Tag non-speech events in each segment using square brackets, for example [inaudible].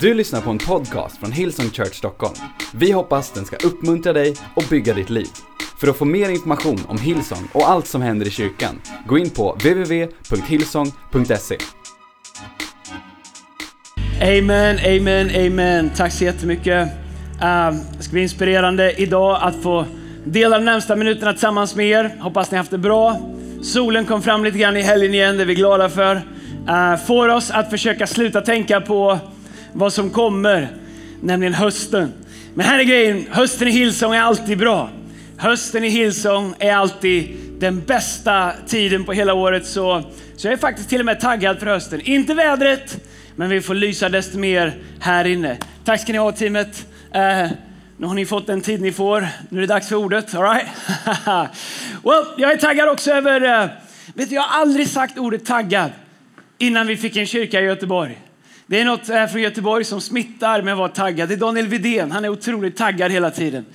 Du lyssnar på en podcast från Hillsong Church Stockholm. Vi hoppas den ska uppmuntra dig och bygga ditt liv. För att få mer information om Hillsong och allt som händer i kyrkan, gå in på www.hillsong.se. Amen, amen, amen. Tack så jättemycket. Uh, det ska bli inspirerande idag att få dela de närmsta minuterna tillsammans med er. Hoppas ni haft det bra. Solen kom fram lite grann i helgen igen, det är vi glada för. Uh, får oss att försöka sluta tänka på vad som kommer, nämligen hösten. Men här är grejen, hösten i Hillsong är alltid bra. Hösten i Hillsong är alltid den bästa tiden på hela året. Så, så jag är faktiskt till och med taggad för hösten. Inte vädret, men vi får lysa desto mer här inne. Tack ska ni ha teamet. Eh, nu har ni fått den tid ni får. Nu är det dags för ordet. All right? [laughs] well, jag är taggad också över... Eh, vet du, jag har aldrig sagt ordet taggad innan vi fick en kyrka i Göteborg. Det är något här från Göteborg som smittar med att vara taggad. Det är Daniel Vidén. Han är otroligt taggad hela tiden.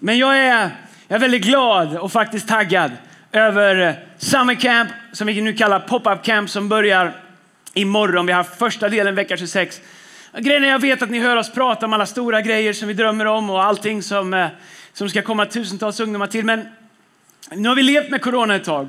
Men jag är, jag är väldigt glad och faktiskt taggad över eh, Summer Camp, som vi nu kallar Pop-Up Camp, som börjar imorgon. Vi har första delen vecka 26. Grejen är jag vet att ni hör oss prata om alla stora grejer som vi drömmer om och allting som, eh, som ska komma tusentals ungdomar till. Men nu har vi levt med corona ett tag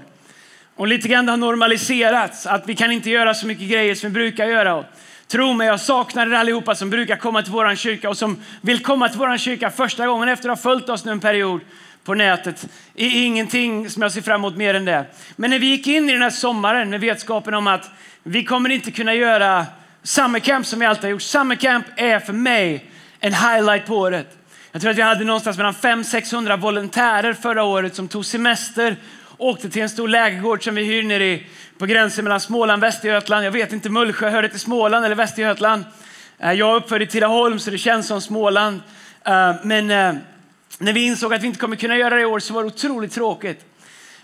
och lite grann har normaliserats att vi kan inte göra så mycket grejer som vi brukar göra. Tro mig, jag saknar er allihopa som brukar komma till vår kyrka och som vill komma till vår kyrka första gången efter att ha följt oss nu en period på nätet. Ingenting som jag ser fram emot mer än det. Men när vi gick in i den här sommaren med vetskapen om att vi kommer inte kunna göra Summercamp som vi alltid har gjort. Summercamp är för mig en highlight på året. Jag tror att vi hade någonstans mellan 500-600 volontärer förra året som tog semester åkte till en stor lägergård som vi hyr nere på gränsen mellan Småland och Västergötland. Jag vet inte, Mullsjö, hör det till Småland eller Västergötland? Eh, jag är uppfödd i Tidaholm så det känns som Småland. Eh, men eh, när vi insåg att vi inte kommer kunna göra det i år så var det otroligt tråkigt.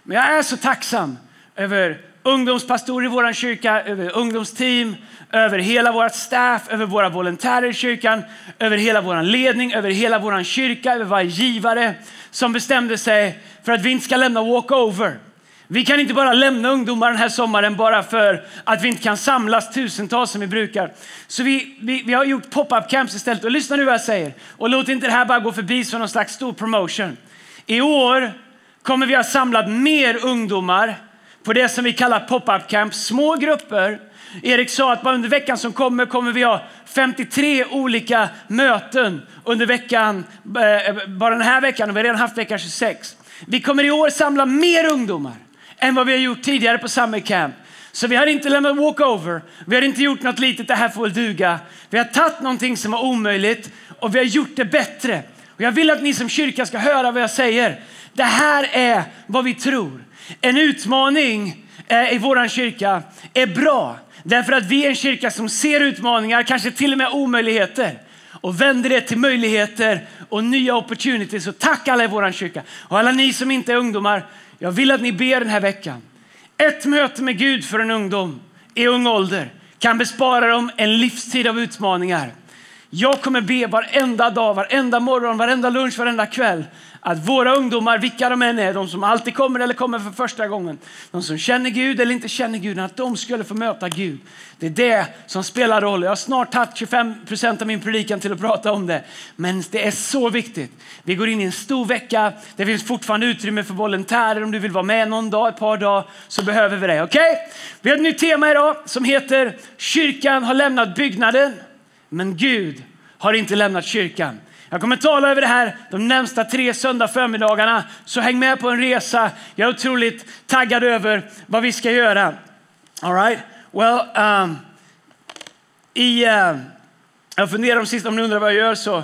Men jag är så tacksam över ungdomspastorer i vår kyrka, över ungdomsteam, över hela vårt staff, över våra volontärer i kyrkan, över hela vår ledning, över hela vår kyrka, över varje givare som bestämde sig för att vi inte ska lämna walkover. Vi kan inte bara lämna ungdomar den här sommaren bara för att vi inte kan samlas tusentals som vi brukar. Så vi, vi, vi har gjort pop-up camps istället. Och lyssna nu vad jag säger. Och låt inte det här bara gå förbi som någon slags stor promotion. I år kommer vi ha samlat mer ungdomar på det som vi kallar pop-up camps. små grupper. Erik sa att bara under veckan som kommer kommer vi ha 53 olika möten under veckan, eh, bara den här veckan och vi har redan haft vecka 26. Vi kommer i år samla mer ungdomar än vad vi har gjort tidigare på Summer Camp. Så vi har inte lämnat walkover, vi har inte gjort något litet, det här får väl duga. Vi har tagit någonting som var omöjligt och vi har gjort det bättre. Och jag vill att ni som kyrka ska höra vad jag säger. Det här är vad vi tror. En utmaning eh, i vår kyrka är bra därför att vi är en kyrka som ser utmaningar, kanske till och med omöjligheter och vänder det till möjligheter och nya opportunities. Och tack alla i vår kyrka och alla ni som inte är ungdomar. Jag vill att ni ber den här veckan. Ett möte med Gud för en ungdom i ung ålder kan bespara dem en livstid av utmaningar. Jag kommer be varenda dag, varenda morgon, varenda lunch, varenda kväll att våra ungdomar, vilka de än är, de som alltid kommer eller kommer för första gången, de som känner Gud eller inte känner Gud, att de skulle få möta Gud. Det är det som spelar roll. Jag har snart tagit 25 procent av min predikan till att prata om det. Men det är så viktigt. Vi går in i en stor vecka. Det finns fortfarande utrymme för volontärer. Om du vill vara med någon dag, ett par dagar, så behöver vi dig. Okej? Okay? Vi har ett nytt tema idag som heter Kyrkan har lämnat byggnaden, men Gud har inte lämnat kyrkan. Jag kommer tala över det här de närmsta tre söndag förmiddagarna. Så häng med på en resa. Jag är otroligt taggad över vad vi ska göra. All right? Well, um, i, uh, jag funderar om sist, om ni undrar vad jag gör så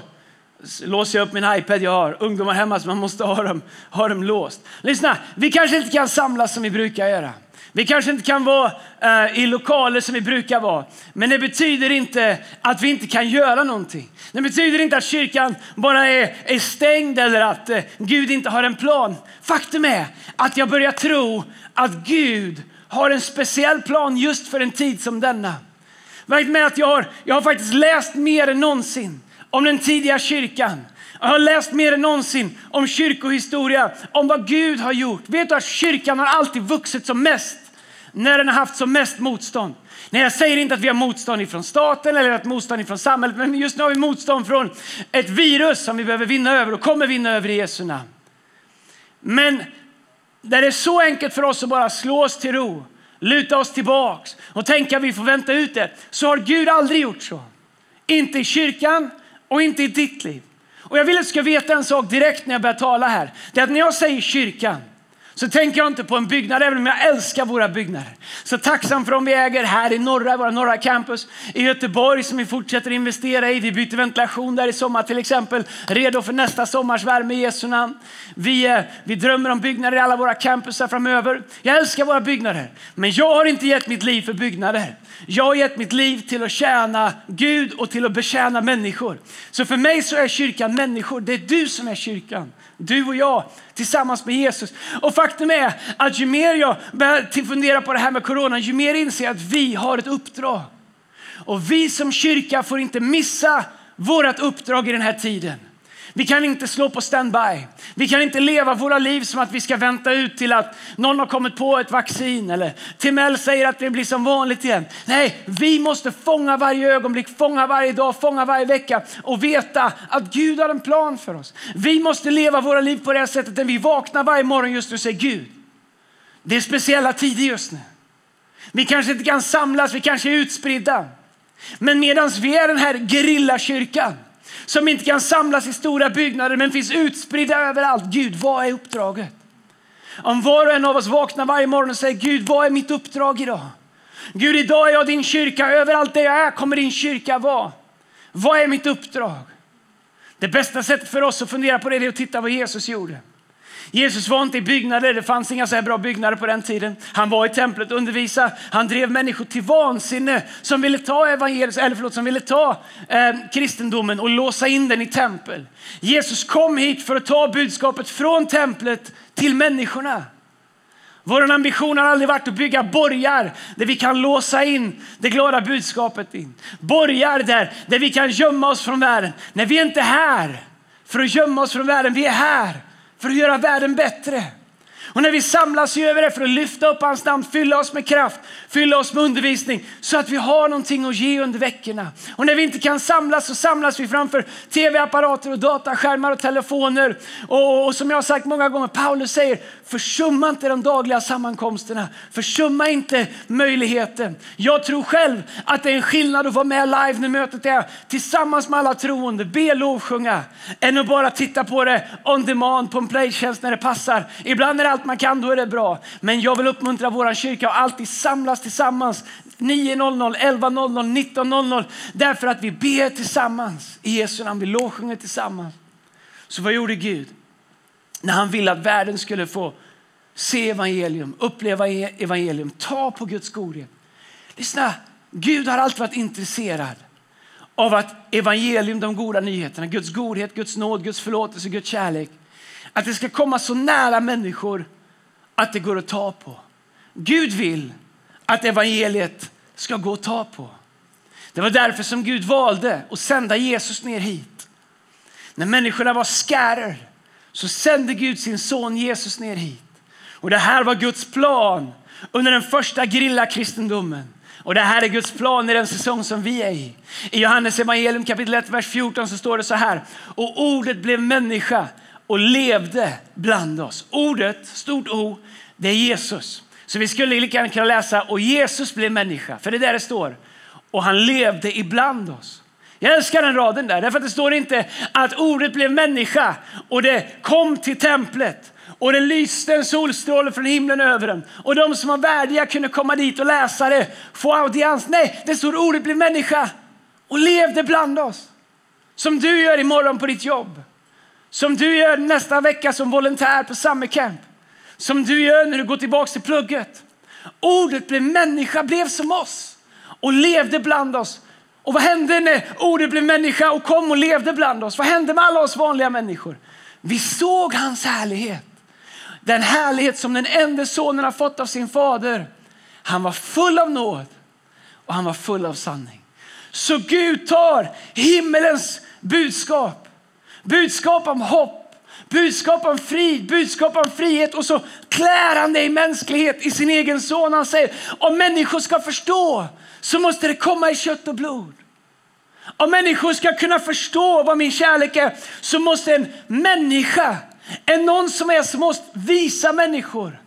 låser jag upp min iPad. Jag har ungdomar hemma så man måste ha dem, ha dem låst. Lyssna, vi kanske inte kan samlas som vi brukar göra. Vi kanske inte kan vara eh, i lokaler som vi brukar vara. Men det betyder inte att vi inte kan göra någonting. Det betyder inte att kyrkan bara är, är stängd eller att eh, Gud inte har en plan. Faktum är att jag börjar tro att Gud har en speciell plan just för en tid som denna. Med att jag, har, jag har faktiskt läst mer än någonsin om den tidiga kyrkan. Jag har läst mer än någonsin om kyrkohistoria, om vad Gud har gjort. Vet du att kyrkan har alltid vuxit som mest när den har haft som mest motstånd. Nej, jag säger inte att vi har motstånd från staten eller att motstånd från samhället, men just nu har vi motstånd från ett virus som vi behöver vinna över och kommer vinna över i Jesu namn. Men där det är så enkelt för oss att bara slå oss till ro, luta oss tillbaks och tänka att vi får vänta ut det, så har Gud aldrig gjort så. Inte i kyrkan och inte i ditt liv. Och jag vill att du ska veta en sak direkt när jag börjar tala här. Det är att när jag säger kyrkan så tänker jag inte på en byggnad, även om jag älskar våra byggnader. Så tacksam för de vi äger här i norra, våra norra campus, i Göteborg som vi fortsätter investera i. Vi byter ventilation där i sommar till exempel, redo för nästa sommars värme i Jesu namn. Vi, eh, vi drömmer om byggnader i alla våra campusar framöver. Jag älskar våra byggnader, men jag har inte gett mitt liv för byggnader. Jag har gett mitt liv till att tjäna Gud och till att betjäna människor. Så för mig så är kyrkan människor. Det är du som är kyrkan. Du och jag tillsammans med Jesus. Och faktum är att ju mer jag börjar fundera på det här med corona, ju mer inser jag att vi har ett uppdrag. Och vi som kyrka får inte missa vårt uppdrag i den här tiden. Vi kan inte slå på standby. Vi kan inte leva våra liv som att vi ska vänta ut till att någon har kommit på ett vaccin eller Timell säger att det blir som vanligt igen. Nej, vi måste fånga varje ögonblick, fånga varje dag, fånga varje vecka och veta att Gud har en plan för oss. Vi måste leva våra liv på det här sättet när vi vaknar varje morgon just nu och säger Gud, det är speciella tider just nu. Vi kanske inte kan samlas, vi kanske är utspridda. Men medan vi är den här gerillakyrkan som inte kan samlas i stora byggnader men finns utspridda överallt. Gud, vad är uppdraget? Om var och en av oss vaknar varje morgon och säger Gud, vad är mitt uppdrag idag? Gud, idag är jag din kyrka. Överallt där jag är kommer din kyrka vara. Vad är mitt uppdrag? Det bästa sättet för oss att fundera på det är att titta vad Jesus gjorde. Jesus var inte i byggnader, det fanns inga så här bra byggnader på den tiden. Han var i templet och undervisade. Han drev människor till vansinne som ville ta, evangeliet, eller förlåt, som ville ta eh, kristendomen och låsa in den i tempel. Jesus kom hit för att ta budskapet från templet till människorna. Vår ambition har aldrig varit att bygga borgar där vi kan låsa in det glada budskapet in. Borgar där, där vi kan gömma oss från världen. När vi är inte här för att gömma oss från världen, vi är här för att göra världen bättre. Och när vi samlas över det för att lyfta upp hans namn, fylla oss med kraft, fylla oss med undervisning så att vi har någonting att ge under veckorna. Och när vi inte kan samlas så samlas vi framför tv-apparater och dataskärmar och telefoner. Och, och, som jag har sagt många gånger, Paulus säger försumma inte de dagliga sammankomsterna. Försumma inte möjligheten. Jag tror själv att det är en skillnad att vara med live när mötet är tillsammans med alla troende, be lovsjunga, än att bara titta på det on demand på en playtjänst när det passar. Ibland är det allt man kan, då är det bra. Men jag vill uppmuntra vår kyrka att alltid samlas tillsammans 9.00, 11.00, 19.00 därför att vi ber tillsammans i Jesu namn. Vi lovsjunger tillsammans. Så vad gjorde Gud? När han ville att världen skulle få se evangelium, uppleva e- evangelium, ta på Guds godhet. Lyssna, Gud har alltid varit intresserad av att evangelium, de goda nyheterna, Guds godhet, Guds nåd, Guds förlåtelse, Guds kärlek att det ska komma så nära människor att det går att ta på. Gud vill att evangeliet ska gå att ta på. Det var därför som Gud valde att sända Jesus ner hit. När människorna var skärer så sände Gud sin son Jesus ner hit. Och det här var Guds plan under den första grillakristendomen. Och det här är Guds plan i den säsong som vi är i. I Johannes evangelium kapitel 1, vers 14 så står det så här. Och ordet blev människa och levde bland oss. Ordet, stort O, det är Jesus. Så vi skulle lika gärna kunna läsa och Jesus blev människa, för det är där det står. Och han levde ibland oss. Jag älskar den raden där, därför att det står inte att ordet blev människa och det kom till templet och det lyste en solstråle från himlen över den. Och de som var värdiga kunde komma dit och läsa det, få audiens. Nej, det står ordet blev människa och levde bland oss. Som du gör imorgon på ditt jobb. Som du gör nästa vecka som volontär på Summer Camp. Som du gör när du går tillbaka till plugget. Ordet blev människa, blev som oss och levde bland oss. Och vad hände när ordet blev människa och kom och levde bland oss? Vad hände med alla oss vanliga människor? Vi såg hans härlighet. Den härlighet som den enda sonen har fått av sin fader. Han var full av nåd och han var full av sanning. Så Gud tar himmelens budskap Budskap om hopp, Budskap om frid, budskap om frihet och så klär han det i mänsklighet i sin egen son. Han säger om människor ska förstå så måste det komma i kött och blod. Om människor ska kunna förstå vad min kärlek är så måste en människa, en någon som är som måste visa människor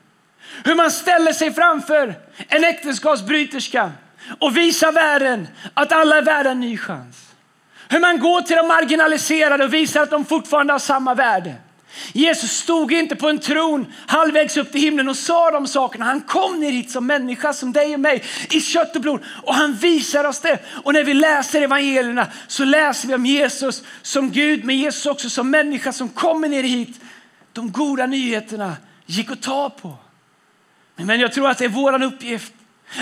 hur man ställer sig framför en äktenskapsbryterska och visar världen att alla är värda en ny chans. Hur man går till de marginaliserade och visar att de fortfarande har samma värde. Jesus stod inte på en tron halvvägs upp till himlen och sa de sakerna. Han kom ner hit som människa, som dig och mig, i kött och blod. Och han visar oss det. Och när vi läser evangelierna så läser vi om Jesus som Gud, men Jesus också som människa som kommer ner hit. De goda nyheterna gick att ta på. Men jag tror att det är vår uppgift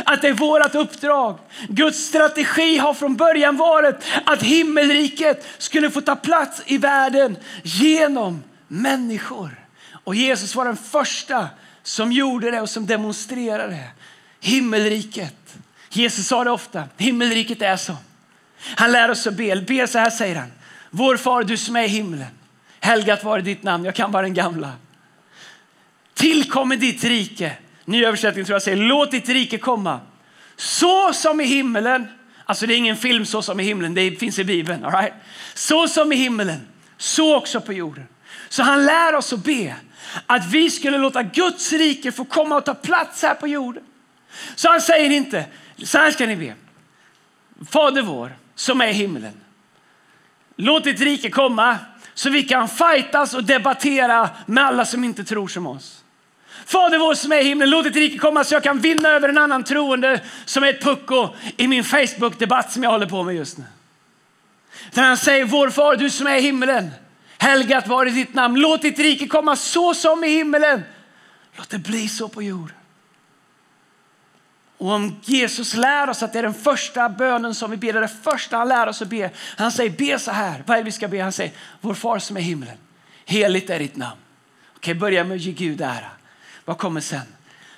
att det är vårt uppdrag. Guds strategi har från början varit att himmelriket skulle få ta plats i världen genom människor. Och Jesus var den första som gjorde det och som demonstrerade det. Himmelriket. Jesus sa det ofta, himmelriket är så. Han lär oss att be, be så här säger han. Vår far du som är i himlen. Helgat vare ditt namn, jag kan bara den gamla. Tillkommer ditt rike. Ny översättning tror jag säger låt ditt rike komma. Så som i himmelen. Alltså det är ingen film så som i himlen, det finns i Bibeln. All right? Så som i himmelen, så också på jorden. Så han lär oss att be att vi skulle låta Guds rike få komma och ta plats här på jorden. Så han säger inte, så här ska ni be. Fader vår som är i himlen. Låt ditt rike komma så vi kan fightas och debattera med alla som inte tror som oss. Fader vår som är i himlen, låt ditt rike komma så jag kan vinna över en annan troende som är ett pucko i min Facebook-debatt som jag håller på med just nu. Där han säger, vår far du som är i himlen. Helgat var i ditt namn. Låt ditt rike komma så som i himlen. Låt det bli så på jorden. Och om Jesus lär oss att det är den första bönen som vi ber, det är det första han lär oss att be. Han säger be så här, vad är det vi ska be? Han säger vår far som är i himlen. Heligt är ditt namn. Okej, börja med att ge Gud ära. Vad kommer sen?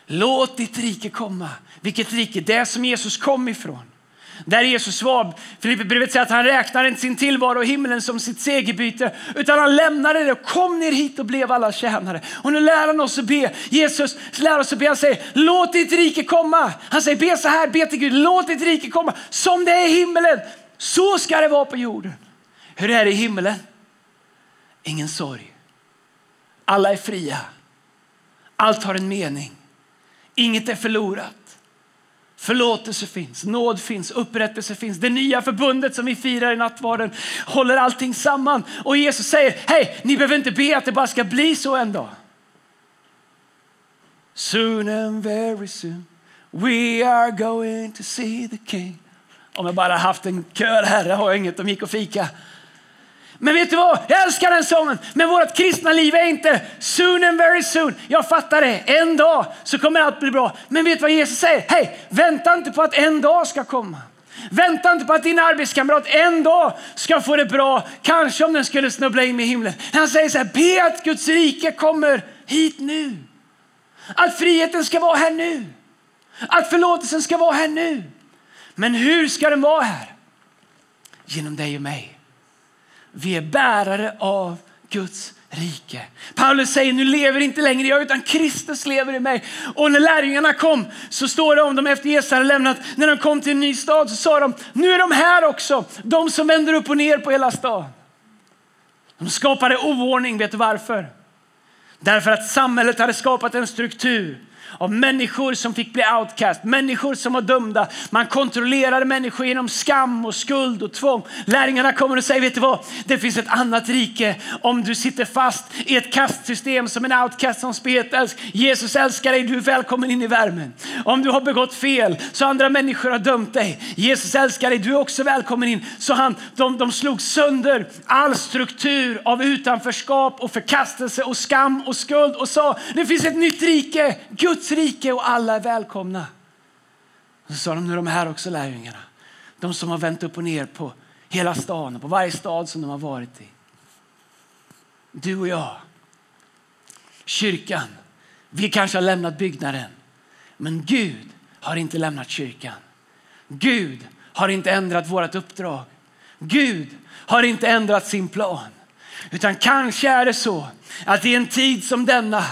Låt ditt rike komma. Vilket rike? Det som Jesus kom ifrån. Där Jesus var, Filipperbrevet säger att han räknar inte sin tillvaro i himlen som sitt segerbyte, utan han lämnade det och kom ner hit och blev alla tjänare. Och nu lär han oss att be. Jesus lär oss att be. Han säger, låt ditt rike komma. Han säger, be så här, be till Gud, låt ditt rike komma. Som det är i himmelen, så ska det vara på jorden. Hur är det i himmelen? Ingen sorg. Alla är fria. Allt har en mening. Inget är förlorat. Förlåtelse finns, nåd finns, upprättelse finns. Det nya förbundet som vi firar i nattvarden håller allting samman. Och Jesus säger, hej, ni behöver inte be att det bara ska bli så en dag. Soon and very soon we are going to see the king. Om jag bara haft en kör här, jag har inget, de gick och fika. Men vet du vad? Jag älskar den sången. Men vårt kristna liv är inte soon and very soon. Jag fattar det. En dag så kommer allt bli bra. Men vet du vad Jesus säger? Hej, vänta inte på att en dag ska komma. Vänta inte på att din arbetskamrat en dag ska få det bra. Kanske om den skulle snubbla in i himlen. Han säger så här, be att Guds rike kommer hit nu. Att friheten ska vara här nu. Att förlåtelsen ska vara här nu. Men hur ska den vara här? Genom dig och mig. Vi är bärare av Guds rike. Paulus säger nu lever inte längre jag utan Kristus lever i mig. Och när lärjungarna kom så står det om dem efter Jesus hade lämnat. När de kom till en ny stad så sa de nu är de här också. De som vänder upp och ner på hela staden. De skapade oordning. Vet du varför? Därför att samhället hade skapat en struktur av människor som fick bli outcast, människor som var dömda. Man kontrollerade människor genom skam och skuld och tvång. Lärjungarna kommer och säger, vet du vad? Det finns ett annat rike om du sitter fast i ett kastsystem som en outcast som spetälsk. Jesus älskar dig, du är välkommen in i värmen. Om du har begått fel så andra människor har dömt dig. Jesus älskar dig, du är också välkommen in. Så han, de, de slog sönder all struktur av utanförskap och förkastelse och skam och skuld och sa, det finns ett nytt rike, Guds rike och alla är välkomna. så sa de, nu är de här också lärjungarna. De som har vänt upp och ner på hela stan och på varje stad som de har varit i. Du och jag, kyrkan, vi kanske har lämnat byggnaden. Men Gud har inte lämnat kyrkan. Gud har inte ändrat vårt uppdrag. Gud har inte ändrat sin plan. Utan kanske är det så att i en tid som denna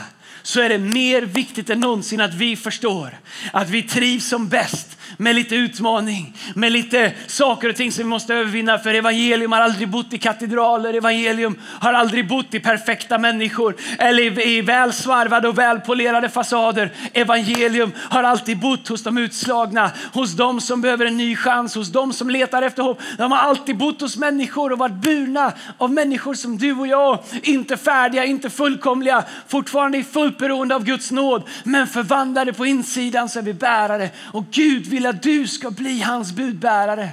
så är det mer viktigt än någonsin att vi förstår att vi trivs som bäst med lite utmaning, med lite saker och ting som vi måste övervinna. För evangelium har aldrig bott i katedraler, evangelium har aldrig bott i perfekta människor eller i välsvarvade och välpolerade fasader. Evangelium har alltid bott hos de utslagna, hos de som behöver en ny chans, hos de som letar efter hopp. De har alltid bott hos människor och varit burna av människor som du och jag. Inte färdiga, inte fullkomliga, fortfarande i fullt beroende av Guds nåd. Men förvandlade på insidan så är vi bärare. Och Gud vill att du ska bli hans budbärare.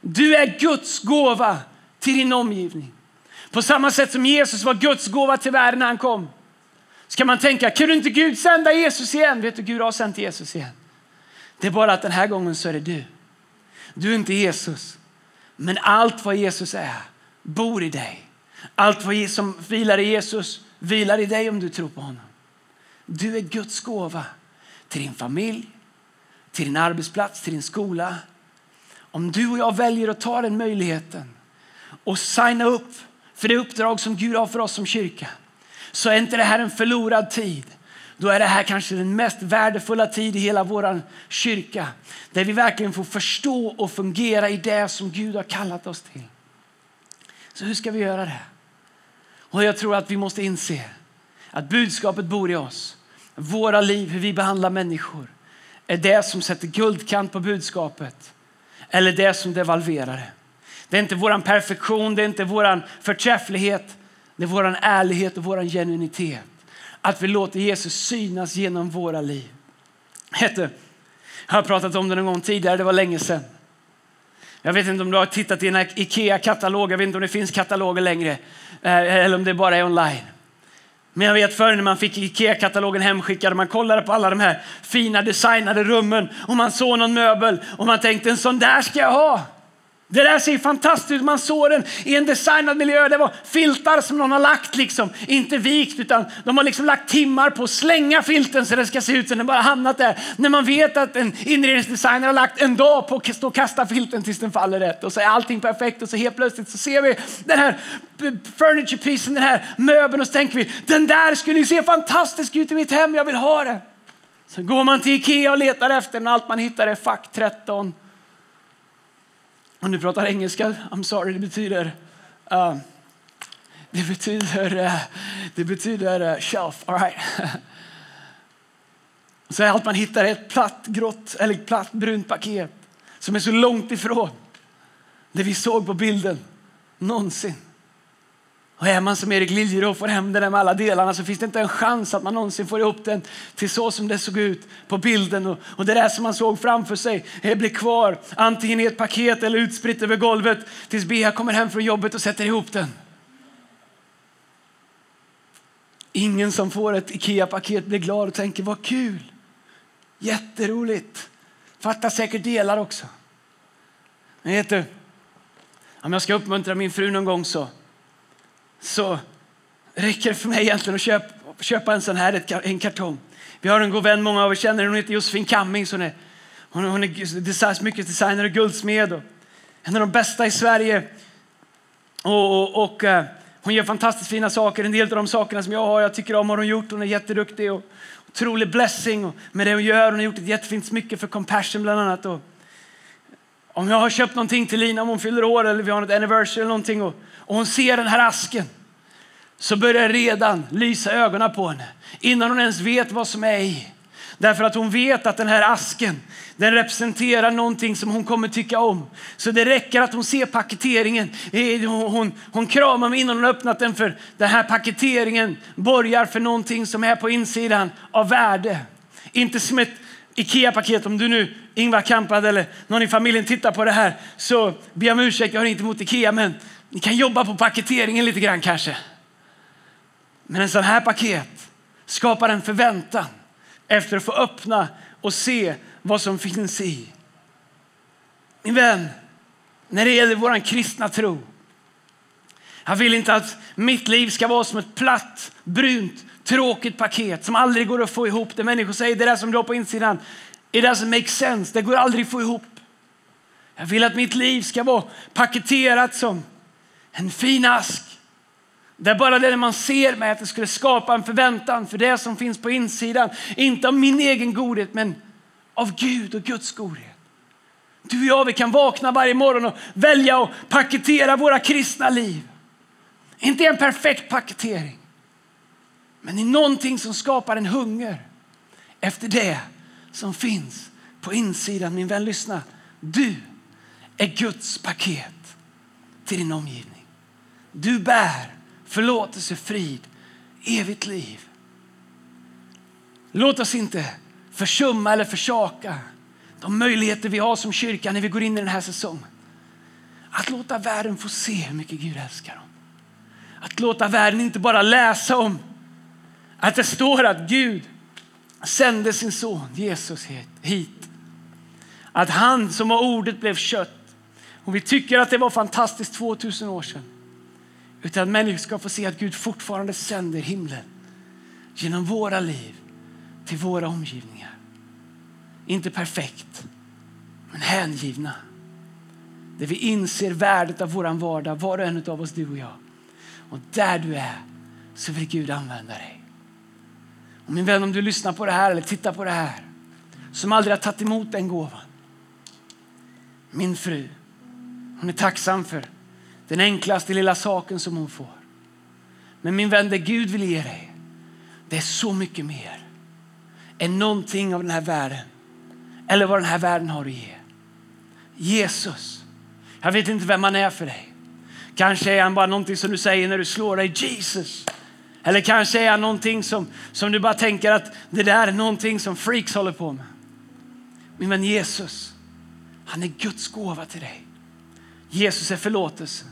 Du är Guds gåva till din omgivning. På samma sätt som Jesus var Guds gåva till världen när han kom. Ska man tänka, kunde inte Gud sända Jesus igen? Vet du, Gud har sänt Jesus igen. Det är bara att den här gången så är det du. Du är inte Jesus. Men allt vad Jesus är bor i dig. Allt vad som vilar i Jesus vilar i dig om du tror på honom. Du är Guds gåva till din familj, till din arbetsplats, till din skola. Om du och jag väljer att ta den möjligheten och signa upp för det uppdrag som Gud har för oss som kyrka så är inte det här en förlorad tid. Då är det här kanske den mest värdefulla tid i hela vår kyrka där vi verkligen får förstå och fungera i det som Gud har kallat oss till. Så hur ska vi göra det? Och jag tror att vi måste inse att budskapet bor i oss. Våra liv, hur vi behandlar människor är det som sätter guldkant på budskapet eller det som devalverar det. Det är inte vår perfektion, det är inte vår förträfflighet. Det är vår ärlighet och vår genuinitet. Att vi låter Jesus synas genom våra liv. jag har pratat om det någon gång tidigare, det var länge sedan. Jag vet inte om du har tittat i en Ikea-katalog, jag vet inte om det finns kataloger längre. Eh, eller om det bara är online. Men jag vet förr när man fick Ikea-katalogen hemskickad, man kollade på alla de här fina designade rummen och man såg någon möbel och man tänkte en sån där ska jag ha. Det där ser fantastiskt ut. Man såg den i en designad miljö. Det var filtar som någon har lagt, liksom. inte vikt, utan de har liksom lagt timmar på att slänga filten så det ska se ut som den bara hamnat där. När man vet att en inredningsdesigner har lagt en dag på att stå och kasta filten tills den faller rätt och så är allting perfekt och så helt plötsligt så ser vi den här furniture piecen, den här möbeln och så tänker vi den där skulle ju se fantastisk ut i mitt hem, jag vill ha den. Så går man till Ikea och letar efter den, allt man hittar är fack 13 om du pratar engelska, I'm sorry, det betyder uh, det betyder, uh, det betyder uh, shelf. All right. [laughs] Så allt man hittar är ett platt, grått eller platt brunt paket som är så långt ifrån det vi såg på bilden någonsin. Och är man som Erik Liljeroth och får hem den med alla delarna så finns det inte en chans att man någonsin får ihop den till så som det såg ut på bilden. Och, och det där som man såg framför sig blir kvar antingen i ett paket eller utspritt över golvet tills Bea kommer hem från jobbet och sätter ihop den. Ingen som får ett Ikea-paket blir glad och tänker vad kul. Jätteroligt. Fattar säkert delar också. Men vet du, om jag ska uppmuntra min fru någon gång så så räcker det för mig egentligen att köpa, köpa en sån här en kartong. Vi har en god vän, många av er känner hon heter Josefin Kamming. Hon är, hon, hon är design, mycket designer och guldsmed. Och en av de bästa i Sverige. Och, och, och uh, hon gör fantastiskt fina saker. En del av de sakerna som jag har, jag tycker om har hon gjort. Hon är jätteduktig och otrolig blessing och med det hon gör. Hon har gjort ett jättefint smycke för Compassion bland annat. Och om jag har köpt någonting till Lina om hon fyller år eller vi har något anniversary eller någonting och, och hon ser den här asken så börjar det redan lysa ögonen på henne innan hon ens vet vad som är i. Därför att hon vet att den här asken den representerar någonting som hon kommer tycka om. Så det räcker att hon ser paketeringen. Eh, hon, hon, hon kramar mig innan hon öppnat den för den här paketeringen borgar för någonting som är på insidan av värde. Inte som ett Ikea-paket. Om du nu, Ingvar Kamprad eller någon i familjen tittar på det här så be om ursäkt, jag har inte emot Ikea men ni kan jobba på paketeringen lite grann kanske. Men en sån här paket skapar en förväntan efter att få öppna och se vad som finns i. Min vän, när det gäller vår kristna tro. Jag vill inte att mitt liv ska vara som ett platt, brunt, tråkigt paket som aldrig går att få ihop. Det människor säger, det där som du har på insidan, it doesn't make sense. Det går aldrig att få ihop. Jag vill att mitt liv ska vara paketerat som en fin ask Där bara det man ser med, att det skulle skapa en förväntan för det som finns på insidan. Inte av min egen godhet men av Gud och Guds godhet. Du och jag vi kan vakna varje morgon och välja att paketera våra kristna liv. Inte en perfekt paketering. Men i någonting som skapar en hunger efter det som finns på insidan. Min vän, lyssna. Du är Guds paket till din omgivning. Du bär förlåtelse, frid, evigt liv. Låt oss inte försumma eller försaka de möjligheter vi har som kyrka när vi går in i den här säsongen. Att låta världen få se hur mycket Gud älskar dem. Att låta världen inte bara läsa om att det står att Gud sände sin son Jesus hit. Att han som var ordet blev kött. Och vi tycker att det var fantastiskt 2000 år sedan. Utan att människor ska få se att Gud fortfarande sänder himlen genom våra liv till våra omgivningar. Inte perfekt, men hängivna. Där vi inser värdet av vår vardag, var och en av oss, du och jag. Och där du är så vill Gud använda dig. Och min vän, om du lyssnar på det här eller tittar på det här som aldrig har tagit emot den gåvan. Min fru, hon är tacksam för den enklaste lilla saken som hon får. Men min vän, det Gud vill ge dig, det är så mycket mer än någonting av den här världen eller vad den här världen har att ge. Jesus. Jag vet inte vem han är för dig. Kanske är han bara någonting som du säger när du slår dig. Jesus. Eller kanske är han någonting som, som du bara tänker att det där är någonting som freaks håller på med. Min vän Jesus, han är Guds gåva till dig. Jesus är förlåtelsen.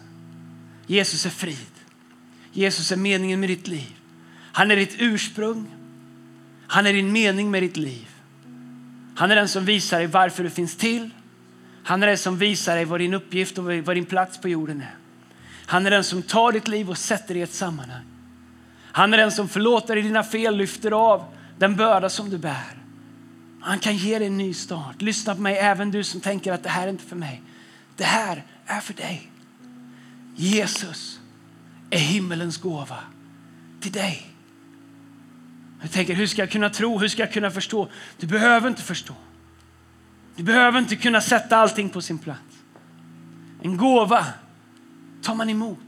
Jesus är frid. Jesus är meningen med ditt liv. Han är ditt ursprung. Han är din mening med ditt liv. Han är den som visar dig varför du finns till. Han är den som visar dig vad din uppgift och vad din plats på jorden är. Han är den som tar ditt liv och sätter det i ett sammanhang. Han är den som förlåter dig dina fel, lyfter av den börda som du bär. Han kan ge dig en ny start. Lyssna på mig, även du som tänker att det här är inte för mig. Det här är för dig. Jesus är himmelens gåva till dig. Jag tänker, hur ska jag kunna tro? Hur ska jag kunna förstå? Du behöver inte förstå. Du behöver inte kunna sätta allting på sin plats. En gåva tar man emot.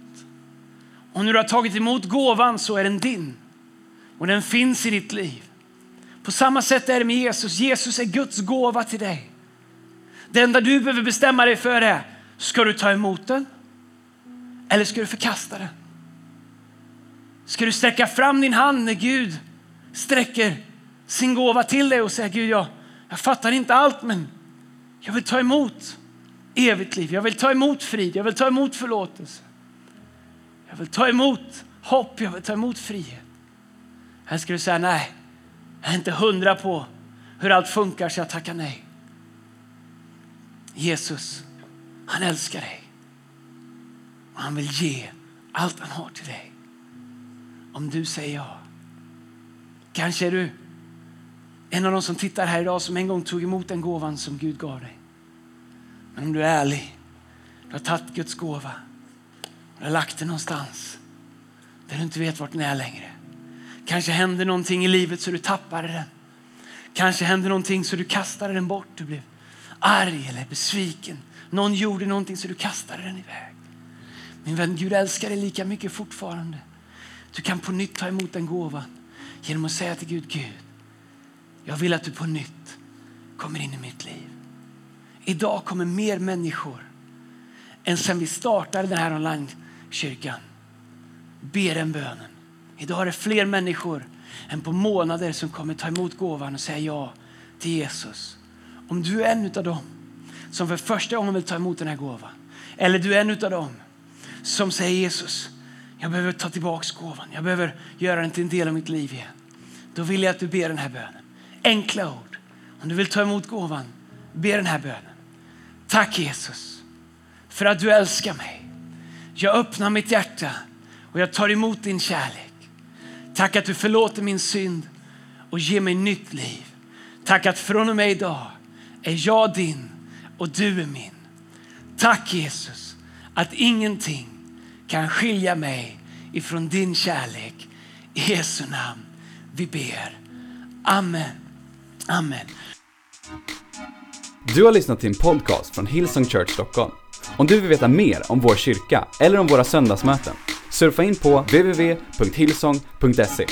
Och när du har tagit emot gåvan så är den din. Och den finns i ditt liv. På samma sätt är det med Jesus. Jesus är Guds gåva till dig. Det enda du behöver bestämma dig för är, ska du ta emot den? Eller ska du förkasta den? Ska du sträcka fram din hand när Gud sträcker sin gåva till dig och säger Gud, jag, jag fattar inte allt men jag vill ta emot evigt liv. Jag vill ta emot frid. Jag vill ta emot förlåtelse. Jag vill ta emot hopp. Jag vill ta emot frihet. Här ska du säga nej. Jag är inte hundra på hur allt funkar så jag tackar nej. Jesus, han älskar dig. Och han vill ge allt han har till dig. Om du säger ja. Kanske är du en av de som tittar här idag som en gång tog emot den gåvan som Gud gav dig. Men om du är ärlig, du har tagit Guds gåva och har lagt den någonstans där du inte vet vart den är längre. Kanske händer någonting i livet så du tappade den. Kanske händer någonting så du kastade den bort. Du blev arg eller besviken. Någon gjorde någonting så du kastade den iväg. Min vän, Gud älskar dig lika mycket fortfarande. Du kan på nytt ta emot den gåvan genom att säga till Gud, Gud, jag vill att du på nytt kommer in i mitt liv. Idag kommer mer människor än sen vi startade den här onlinekyrkan ber den bönen. Idag är det fler människor än på månader som kommer ta emot gåvan och säga ja till Jesus. Om du är en av dem som för första gången vill ta emot den här gåvan eller du är en av dem som säger Jesus, jag behöver ta tillbaka gåvan. Jag behöver göra den till en del av mitt liv igen. Då vill jag att du ber den här bönen. Enkla ord. Om du vill ta emot gåvan, be den här bönen. Tack Jesus för att du älskar mig. Jag öppnar mitt hjärta och jag tar emot din kärlek. Tack att du förlåter min synd och ger mig nytt liv. Tack att från och med idag är jag din och du är min. Tack Jesus att ingenting kan skilja mig ifrån din kärlek. I Jesu namn vi ber. Amen. Amen. Du har lyssnat till en podcast från Hillsong Church Stockholm. Om du vill veta mer om vår kyrka eller om våra söndagsmöten, surfa in på www.hillsong.se.